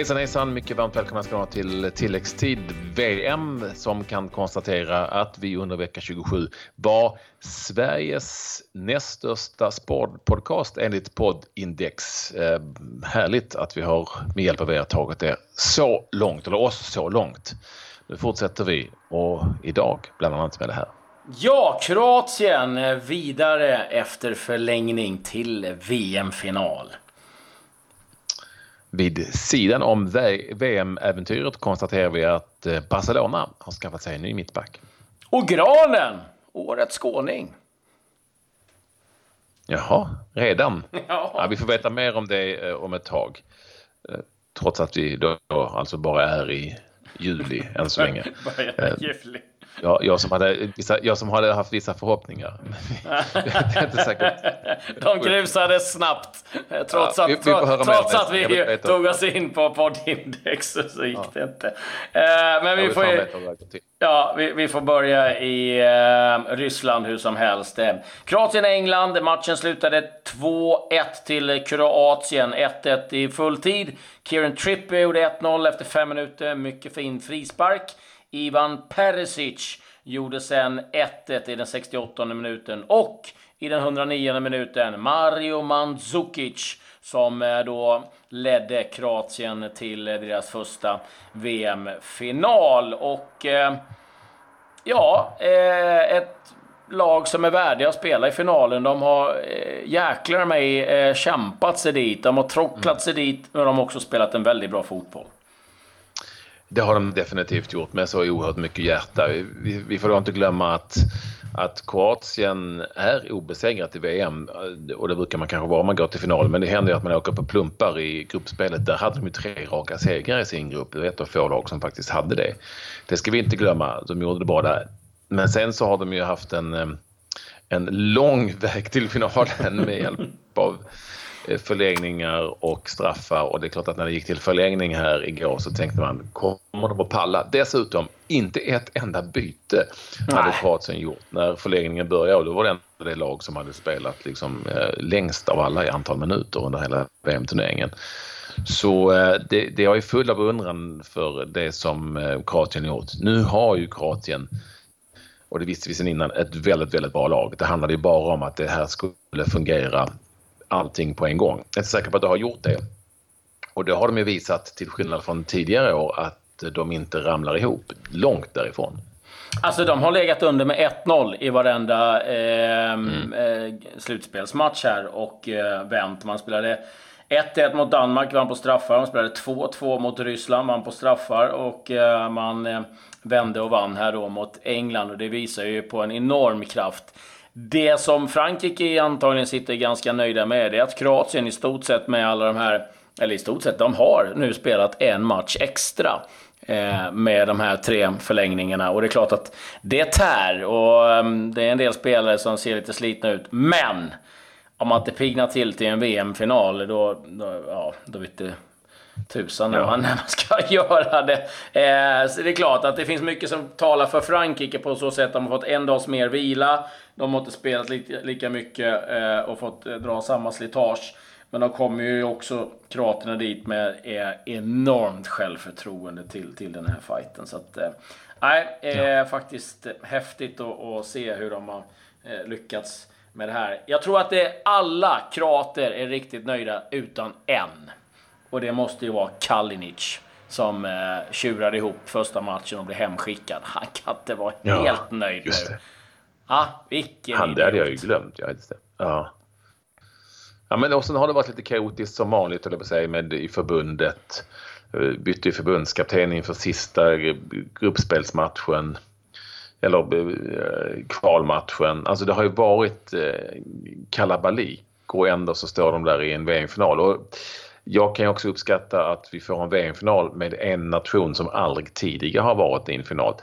Hejsan hejsan! Mycket varmt välkomna ska ni vara till tilläggstid VM som kan konstatera att vi under vecka 27 var Sveriges näst största sportpodcast enligt Poddindex. Eh, härligt att vi har med hjälp av er tagit det så långt, eller oss så långt. Nu fortsätter vi och idag bland annat med det här. Ja, Kroatien eh, vidare efter förlängning till VM-final. Vid sidan om VM-äventyret konstaterar vi att eh, Barcelona har skaffat sig en ny mittback. Och Granen, årets skåning. Jaha, redan? Ja. ja. vi får veta mer om det eh, om ett tag. Eh, trots att vi då alltså bara är i juli än så länge. Bara juli. Ja, jag, som hade vissa, jag som hade haft vissa förhoppningar. De grusades snabbt. Trots ja, att vi, vi, trots att vi tog oss in på poddindex så gick ja. det inte. Uh, men vi, får ja, vi, vi, får börja i uh, Ryssland hur som helst. Uh, Kroatien-England. Matchen slutade 2-1 till Kroatien. 1-1 i full tid. Kieran Trippier gjorde 1-0 efter fem minuter. Mycket fin frispark. Ivan Perisic gjorde sen 1-1 i den 68 minuten och i den 109 minuten Mario Mandzukic som eh, då ledde Kroatien till deras första VM-final. Och eh, ja, eh, ett lag som är värdiga att spela i finalen. De har jäklar mig kämpat sig dit. De har trocklat sig dit, men de har också spelat en väldigt bra fotboll. Det har de definitivt gjort med så oerhört mycket hjärta. Vi, vi får då inte glömma att, att Kroatien är obesegrat i VM och det brukar man kanske vara om man går till final. Men det händer ju att man åker på plumpar i gruppspelet. Där hade de ju tre raka segrar i sin grupp. Det är ett av få lag som faktiskt hade det. Det ska vi inte glömma. De gjorde det bra där. Men sen så har de ju haft en, eh, en lång väg till finalen med hjälp av förlängningar och straffar och det är klart att när det gick till förlängning här igår så tänkte man kommer de att palla? Dessutom inte ett enda byte hade Kroatien gjort när förlängningen började och då var det det lag som hade spelat liksom, eh, längst av alla i antal minuter under hela VM-turneringen. Så eh, det, det är full av undran för det som Kroatien gjort. Nu har ju Kroatien och det visste vi sedan innan, ett väldigt, väldigt bra lag. Det handlade ju bara om att det här skulle fungera allting på en gång. Jag är inte säker på att det har gjort det. Och det har de ju visat, till skillnad från tidigare år, att de inte ramlar ihop. Långt därifrån. Alltså de har legat under med 1-0 i varenda eh, mm. eh, slutspelsmatch här och eh, vänt. Man spelade 1-1 mot Danmark, vann på straffar. Man spelade 2-2 mot Ryssland, vann på straffar. Och eh, man eh, vände och vann här då mot England. Och det visar ju på en enorm kraft. Det som Frankrike antagligen sitter ganska nöjda med är att Kroatien i stort sett med alla de här, eller i stort sett, de har nu spelat en match extra eh, med de här tre förlängningarna. Och det är klart att det tär och ehm, det är en del spelare som ser lite slitna ut. Men om man inte piggnar till till en VM-final, då, då, ja, då vet du tusan ja. när man ska göra det. Eh, så det är klart att det finns mycket som talar för Frankrike på så sätt att de har fått en dags mer vila. De har inte spelat lika, lika mycket eh, och fått eh, dra samma slitage. Men de kommer ju också, kroaterna dit med eh, enormt självförtroende till, till den här fighten. Så att, eh, nej, eh, ja. faktiskt häftigt att se hur de har eh, lyckats med det här. Jag tror att det, alla kroater är riktigt nöjda utan en. Och det måste ju vara Kalinic som eh, tjurade ihop första matchen och blev hemskickad. Han kan inte vara ja, helt nöjd nu. Det. Ja, vilken Han, det hade jag ju glömt. Ja, just det. Ja. Ja, men och sen har det varit lite kaotiskt som vanligt, eller säga, med i förbundet. Eh, bytte ju förbundskapten inför sista gruppspelsmatchen. Eller eh, kvalmatchen. Alltså det har ju varit eh, kalabalik och ändå så står de där i en VM-final. Jag kan också uppskatta att vi får en VM-final med en nation som aldrig tidigare har varit i en final.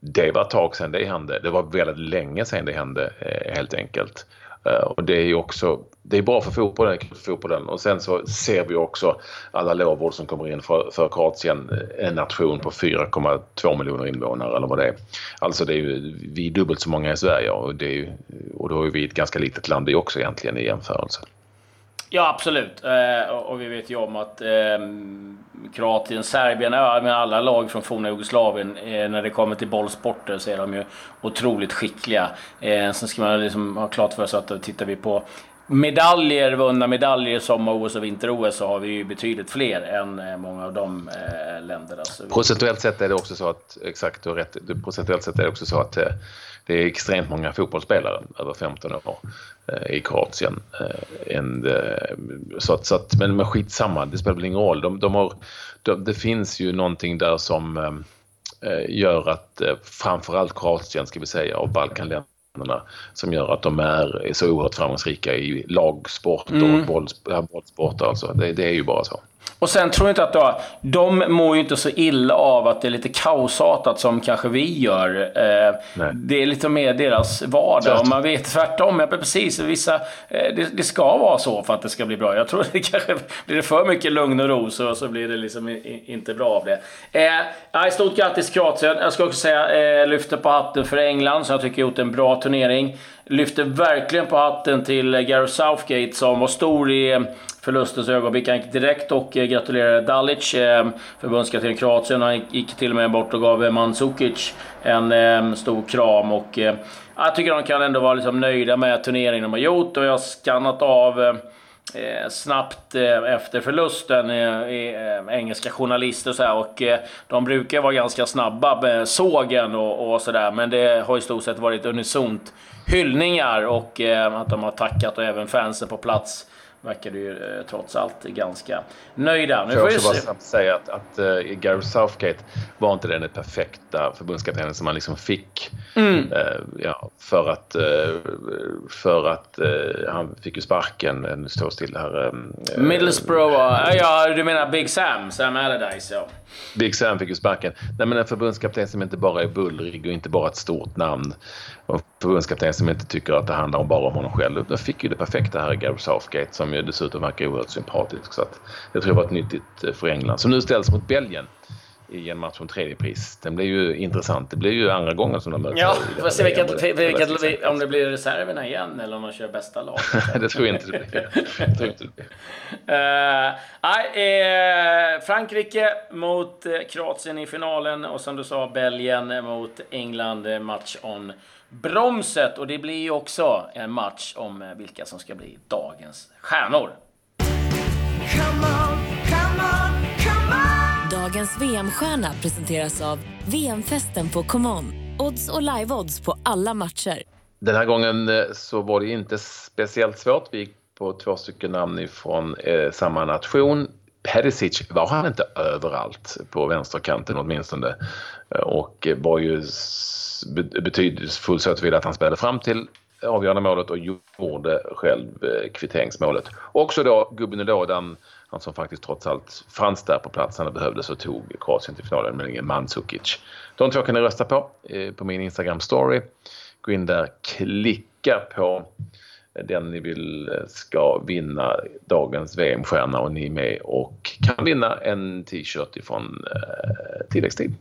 Det var ett tag sedan det hände. Det var väldigt länge sedan det hände eh, helt enkelt. Eh, och det är ju också det är bra för fotbollen, för fotbollen. Och sen så ser vi också alla lovord som kommer in för, för Kroatien, eh, en nation på 4,2 miljoner invånare eller vad det är. Alltså det är ju, vi är dubbelt så många i Sverige och, det är ju, och då är vi ett ganska litet land det också egentligen i jämförelse. Ja, absolut. Eh, och vi vet ju om att eh, Kroatien, Serbien, med alla lag från forna Jugoslavien. Eh, när det kommer till bollsporter så är de ju otroligt skickliga. Eh, sen ska man liksom ha klart för sig att eh, tittar vi på medaljer, vunna medaljer sommar-OS och vinter-OS så har vi ju betydligt fler än eh, många av de eh, länderna. Procentuellt sett är det också så att, exakt du har rätt, procentuellt sett är det också så att eh, det är extremt många fotbollsspelare över 15 år eh, i Kroatien. Eh, en, eh, så att, så att, men, men skitsamma, det spelar väl ingen roll. De, de har, de, det finns ju någonting där som gör att framförallt Kroatien, ska vi säga, och Balkanländerna som gör att de är så oerhört framgångsrika i lagsport och mm. bollsport. Alltså. Det, det är ju bara så. Och sen tror jag inte att då, de mår ju inte så illa av att det är lite kaosartat som kanske vi gör. Eh, det är lite mer deras vardag. Och man vet tvärtom. Ja, precis, vissa, eh, det, det, ska vara så för att det ska bli bra. Jag tror att det kanske blir det för mycket lugn och ro så, så blir det liksom i, inte bra av det. Eh, stort grattis Kroatien. Jag ska också säga eh, lyfter på hatten för England som jag tycker gjort en bra turnering. Lyfter verkligen på hatten till eh, Gareth Southgate som var stor i eh, förlustens ögonblick. Han gick direkt och eh, gratulerade Dalic, eh, förbundskapten Kroatien. Han gick till och med bort och gav Mandzukic en stor kram. Och, jag tycker de kan ändå vara liksom nöjda med turneringen de har gjort och jag har skannat av Eh, snabbt eh, efter förlusten, eh, eh, engelska journalister och så här, och eh, de brukar vara ganska snabba med sågen och, och sådär, men det har i stort sett varit unisont hyllningar och eh, att de har tackat och även fansen på plats verkar ju eh, trots allt ganska nöjda. Nu får jag också bara snabbt säga att, att uh, Gareth Southgate var inte den perfekta förbundskaptenen som man liksom fick. Mm. Uh, ja, för att, uh, för att han fick ju sparken. Nu står still här. Middlesbrough, ja du menar Big Sam, Sam Allardyce ja. Big Sam fick ju sparken. Nej men en förbundskapten som inte bara är bullrig och inte bara ett stort namn. Och förbundskapten som inte tycker att det handlar bara om honom själv. Då fick ju det perfekta här i Gareth Southgate som ju dessutom verkar oerhört sympatisk. Så att jag tror det var ett nyttigt eh, för England. Som nu ställs mot Belgien i en match om tredje pris. Den blir ju intressant. Det blir ju andra gången som de möts. Ja, vi får se vilket, vilket, om det blir reserverna igen eller om de kör bästa lag. det tror jag inte det blir. Jag tror inte det blir. Uh, uh, Frankrike mot Kroatien i finalen och som du sa Belgien mot England. Match on bromset. Och det blir ju också en match om eh, vilka som ska bli dagens stjärnor. Dagens VM-stjärna presenteras av VM-festen på ComeOn. Odds och live-odds på alla matcher. Den här gången eh, så var det inte speciellt svårt. Vi gick på två stycken namn ifrån eh, samma nation. Perisic var han inte överallt på vänsterkanten åtminstone eh, och var ju betydelsefull så att han spelade fram till avgörande målet och gjorde själv eh, kvitteringsmålet. Också då gubben i lådan, han som faktiskt trots allt fanns där på plats när det behövdes och tog Kroatien till finalen, nämligen Mandzukic. De två kan ni rösta på eh, på min Instagram story. Gå in där, klicka på den ni vill eh, ska vinna dagens VM-stjärna och ni är med och kan vinna en t-shirt ifrån eh, tilläggstid.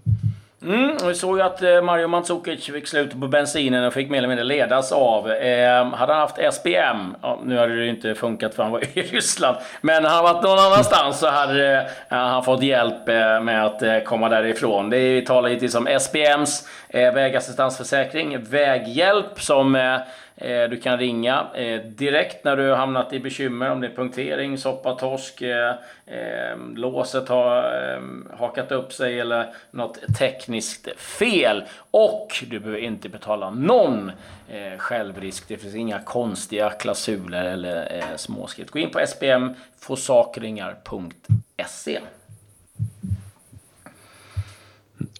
Mm, vi såg ju att eh, Mario Mandzukic fick slut på bensinen och fick mer eller mindre ledas av. Eh, hade han haft SPM, ja, nu hade det ju inte funkat för han var i Ryssland, men hade han varit någon annanstans så hade eh, han fått hjälp eh, med att eh, komma därifrån. Det är, vi talar givetvis om SPMs eh, vägassistansförsäkring, väghjälp som Eh, Eh, du kan ringa eh, direkt när du hamnat i bekymmer om det är punktering, soppa, torsk, eh, låset har hakat upp sig eller något tekniskt fel. Och du behöver inte betala någon självrisk. Det finns inga konstiga klausuler eller småskrift. Gå in på spmforsakringar.se.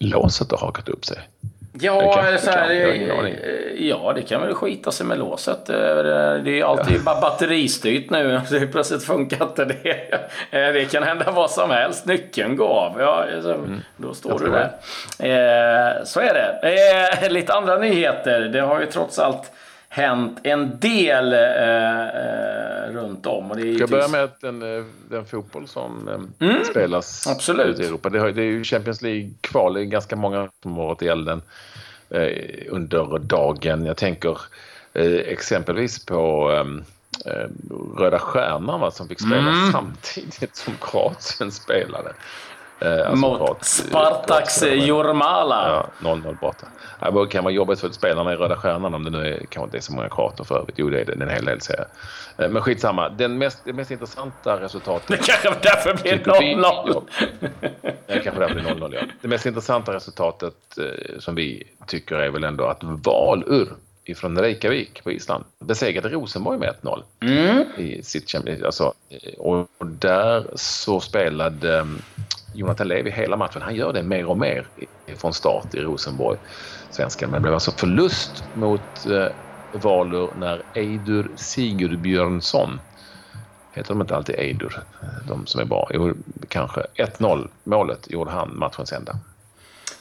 Låset har hakat upp sig. Ja, det så här, ja, det kan väl skita sig med låset. Eh, det är alltid bara batteristyrt nu. Det plötsligt funkar inte det. Eh, det kan hända vad som helst. Nyckeln går av. Ja, så, mm. Då står du där. Eh, så är det. Lite andra nyheter. Det har ju trots allt hänt en del eh, runt om. Och det är Ska jag börja med den, den fotboll som eh, mm, spelas absolut. i Europa? Det, är ju Champions League-kval. Det är ganska många som har varit i elden eh, under dagen. Jag tänker eh, exempelvis på ehm, eh, Röda Stjärnan va, som fick spela mm. samtidigt som Kroatien spelade. Eh, alltså Mot krat, Spartaks Jurmala. Ja, 0-0 borta. Det kan vara jobbigt för spelarna i Röda Stjärnan om det nu är, kanske inte är så många krater för övrigt. Jo, det är det. En hel del serie. Eh, men skitsamma. Den mest, det mest intressanta resultatet... Det kanske därför blir 0-0. Det kanske därför blir 0-0, ja. Det mest intressanta resultatet eh, som vi tycker är väl ändå att Valur ifrån Reykjavik på Island besegrade Rosenborg med 1-0 mm. i sitt alltså, Och där så spelade um, Jonathan Levi hela matchen. Han gör det mer och mer från start i Rosenborg, svenskan. Men det blev alltså förlust mot uh, Valur när Eidur Sigurdsbjörnsson Heter de inte alltid Eidur, de som är bra? Jo, kanske. 1-0 målet gjorde han matchens enda.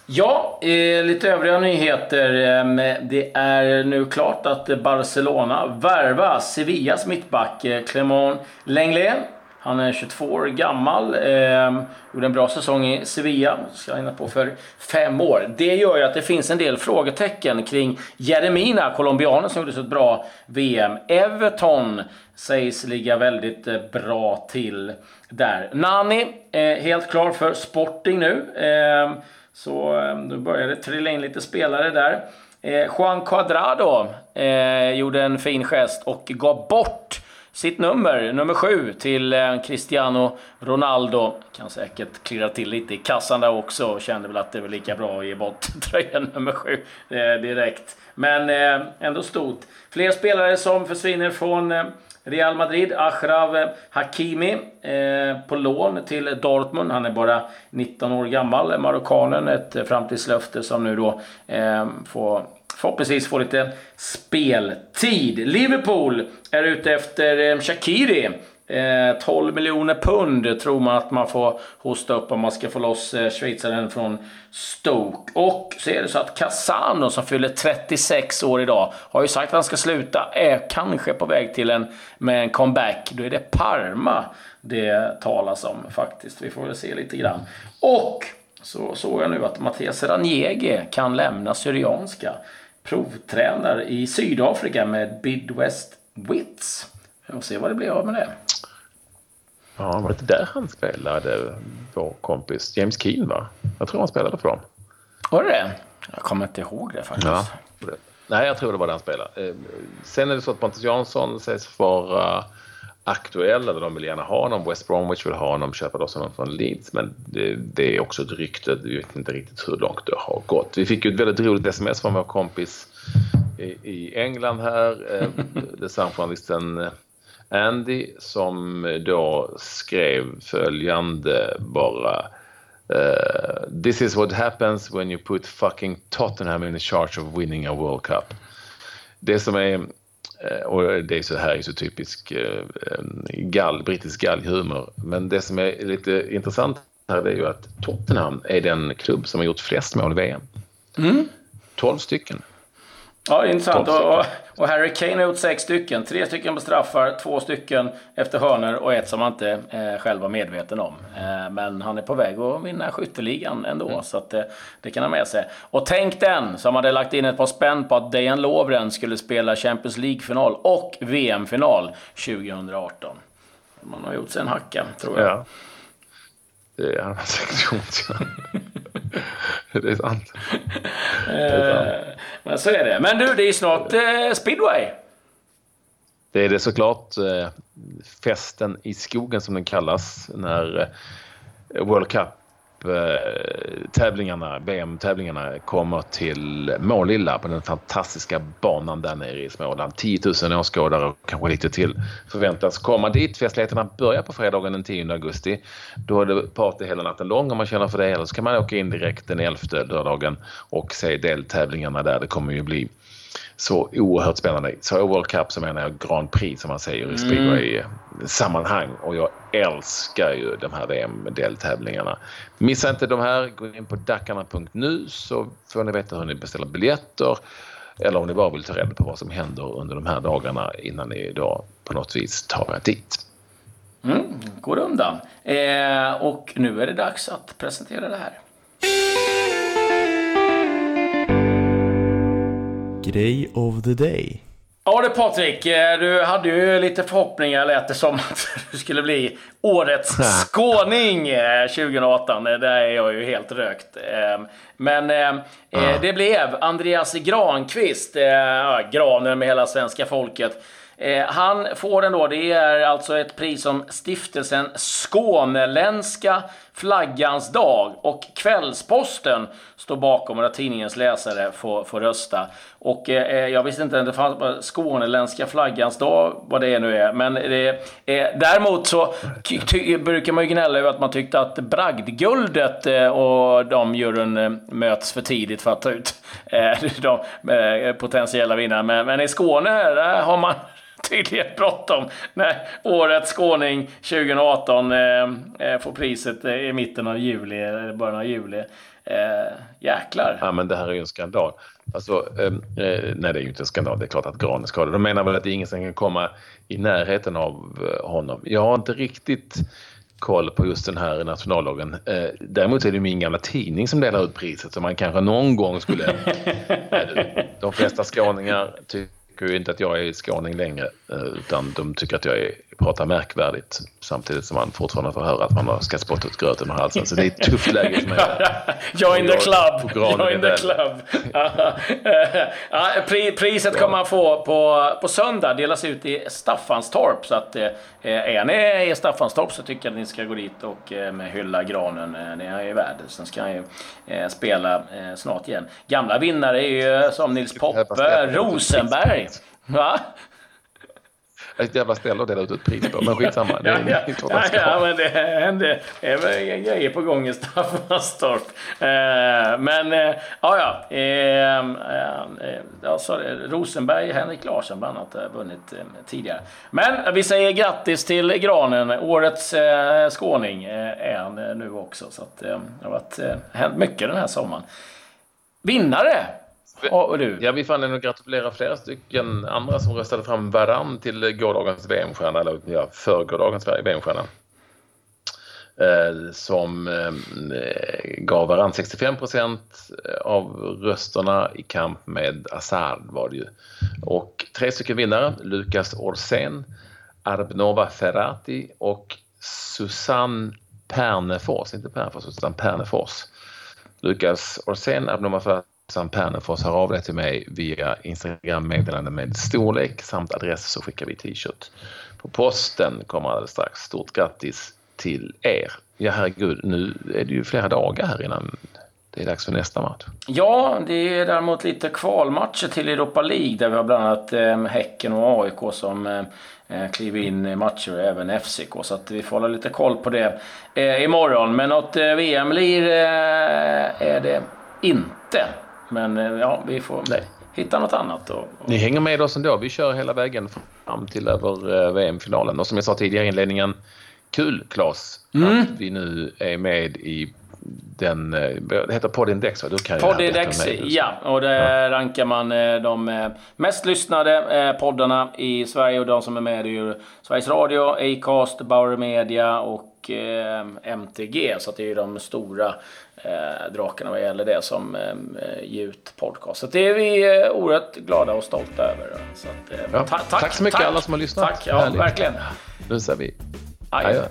Ja, eh, lite övriga nyheter. Eh, det är nu klart att Barcelona värvar Sevillas mittback eh, Clément Lenglet. Han är 22 år gammal. Eh, gjorde en bra säsong i Sevilla. Ska hinna på för fem år. Det gör ju att det finns en del frågetecken kring Jeremina, colombianen som gjorde så ett bra VM. Everton sägs ligga väldigt eh, bra till där. Nani, eh, helt klar för Sporting nu. Eh, så eh, då började det trilla in lite spelare där. Eh, Juan Cuadrado eh, gjorde en fin gest och gav bort sitt nummer, nummer sju, till eh, Cristiano Ronaldo. Kan säkert klirra till lite i kassan där också och kände väl att det var lika bra att ge bort tröjan nummer sju eh, direkt. Men eh, ändå stort. Fler spelare som försvinner från eh, Real Madrid, Achraf Hakimi eh, på lån till Dortmund. Han är bara 19 år gammal, marockanen. Ett framtidslöfte som nu då eh, får förhoppningsvis få lite speltid. Liverpool är ute efter eh, eh, 12 miljoner pund tror man att man får hosta upp om man ska få loss eh, schweizaren från Stoke. Och så är det så att Casano som fyller 36 år idag har ju sagt att han ska sluta. Är kanske på väg till en, med en comeback. Då är det Parma det talas om faktiskt. Vi får väl se lite grann. Och så såg jag nu att Mattias Ranjege kan lämna Syrianska. Provtränar i Sydafrika med Bidwest Wits. Vi får se vad det blir av med det. Ja, var det inte där han spelade, vår kompis James Keen va? Jag tror han spelade för dem. Var det det? Jag kommer inte ihåg det faktiskt. Ja, Nej, jag tror det var där han spelade. Eh, sen är det så att Pontus Jansson sägs vara aktuell, eller de vill gärna ha honom. West Bromwich vill ha honom, köpa loss honom från Leeds. Men det, det, är också ett rykte. Vi vet inte riktigt hur långt det har gått. Vi fick ju ett väldigt roligt sms från vår kompis i, i England här. Eh, Designjournalisten Andy som då skrev följande bara. Uh, this is what happens when you put fucking Tottenham in charge of winning a World Cup. Det som är, uh, och det är så här är så typisk uh, gall, brittisk galghumor, men det som är lite intressant här är ju att Tottenham är den klubb som har gjort flest mål i VM. Mm. 12 stycken. Ja, intressant. Och, och, Harry Kane har gjort sex stycken. Tre stycken på straffar, två stycken efter hörnor och ett som han inte eh, själv var medveten om. Eh, men han är på väg att vinna skytteligan ändå, mm. så att, eh, det kan han med sig. Och tänk den som hade lagt in ett par spänn på att Dejan Lovren skulle spela Champions League-final och VM-final 2018. Man har gjort sig en hacka, tror jag. Ja. Det har han säkert gjort. det är sant. Det är sant. Men så är det. Men du, det är snart eh, speedway. Det är det såklart. Eh, festen i skogen som den kallas när eh, World Cup Eh, tävlingarna, VM-tävlingarna kommer till Målilla på den fantastiska banan där nere i Småland. 10 000 åskådare och kanske lite till förväntas komma dit. Festligheterna börjar på fredagen den 10 augusti. Då är det party hela natten lång om man känner för det. Eller så kan man åka in direkt den 11 lördagen och se deltävlingarna där. Det kommer ju bli så oerhört spännande. Så World Cup så menar jag Grand Prix som man säger i speedway-sammanhang. Och jag älskar ju de här VM-deltävlingarna. Missa inte de här. Gå in på dackarna.nu så får ni veta hur ni beställer biljetter. Eller om ni bara vill ta reda på vad som händer under de här dagarna innan ni då på något vis tar er dit. Mm, går undan. Eh, och nu är det dags att presentera det här. Grej of the day. Ja du Patrik, eh, du hade ju lite förhoppningar lät det som att du skulle bli årets skåning 2018. Eh, där är jag ju helt rökt. Ehm, men eh, det blev Andreas Granqvist, granen med hela svenska folket. Han får den då, det är alltså ett pris som stiftelsen Skåneländska flaggans dag och Kvällsposten står bakom och tidningens läsare får, får rösta. Och eh, jag visste inte att det fanns Skåneländska flaggans dag, vad det nu är. Men det, eh, däremot så brukar man ju gnälla över att man tyckte att bragdguldet eh, och de juryn eh, möts för tidigt för att ta ut eh, de eh, potentiella vinnarna. Men, men i Skåne där har man tydligen bråttom när årets skåning 2018 eh, eh, får priset i mitten av juli, eller början av juli. Eh, jäklar. Ja, men det här är ju en skandal. Alltså, eh, eh nej, det är ju inte en skandal. Det är klart att Gran är skadad. De menar väl att det är ingen som kan komma i närheten av eh, honom. Jag har inte riktigt koll på just den här nationaldagen. Eh, däremot är det min gamla tidning som delar ut priset så man kanske någon gång skulle... de flesta skåningar tycker tycker ju inte att jag är skåning längre eh, utan de tycker att jag är, pratar märkvärdigt samtidigt som man fortfarande får höra att man har ska spotta ut gröten ur halsen. Så det är ett tufft läge för mig. Join the club! Join the club! ja, priset kommer man få på, på söndag, delas ut i Staffanstorp. Så att, eh, är ni i Staffanstorp så tycker jag att ni ska gå dit och eh, hylla granen. Ni är värd. Sen ska han ju spela snart igen. Gamla vinnare är ju som Nils Poppe, Rosenberg. Va? Ett jävla ställe att dela ut ett pris på, men skitsamma. Det är ja, ja, ja, men det händer. Det är väl grejer på gång i Staffanstorp. Eh, men, eh, ja, ja. Eh, eh, ja sorry, Rosenberg, Henrik Larsson bland annat, har vunnit eh, tidigare. Men vi säger grattis till Granen. Årets eh, skåning är han nu också. Så att, det har varit, hänt mycket den här sommaren. Vinnare! Och du? Ja, vi får anledning att gratulera flera stycken andra som röstade fram varann till gårdagens VM-stjärna, eller ja, förgårdagens VM-stjärna. Eh, som eh, gav varann 65 procent av rösterna i kamp med Assad var det ju. Och tre stycken vinnare, Lukas Orsén, Arbnova Ferrati och Susanne Pernefors, inte Pernefors utan Pernefors. Lukas Arbnova Ferrati Sam Pernefors hör av dig till mig via Instagram-meddelande med storlek samt adress så skickar vi t-shirt. På posten kommer alldeles strax. Stort grattis till er. Ja herregud, nu är det ju flera dagar här innan det är dags för nästa match. Ja, det är däremot lite kvalmatcher till Europa League där vi har bland annat eh, Häcken och AIK som eh, eh, kliver in i matcher, även FCK. Så att vi får hålla lite koll på det eh, imorgon. Men något eh, VM-lir eh, är det inte. Men eh, ja, vi får Nej. hitta något annat. Och, och... Ni hänger med oss ändå. Vi kör hela vägen fram till över eh, VM-finalen. Och som jag sa tidigare i inledningen, kul Claes mm. att vi nu är med i den, eh, det heter Podindex va? Du kan Podindex, ja. Och där ja. rankar man de mest lyssnade poddarna i Sverige och de som är med är ju Sveriges Radio, Acast, Bauer Media och MTG. Så det är ju de stora eh, drakarna vad gäller det som eh, ger ut podcast. Så det är vi eh, oerhört glada och stolta över. Så att, eh, ja, ta tack, tack så mycket tack. alla som har lyssnat. Tack, ja, verkligen. Nu säger vi adjö.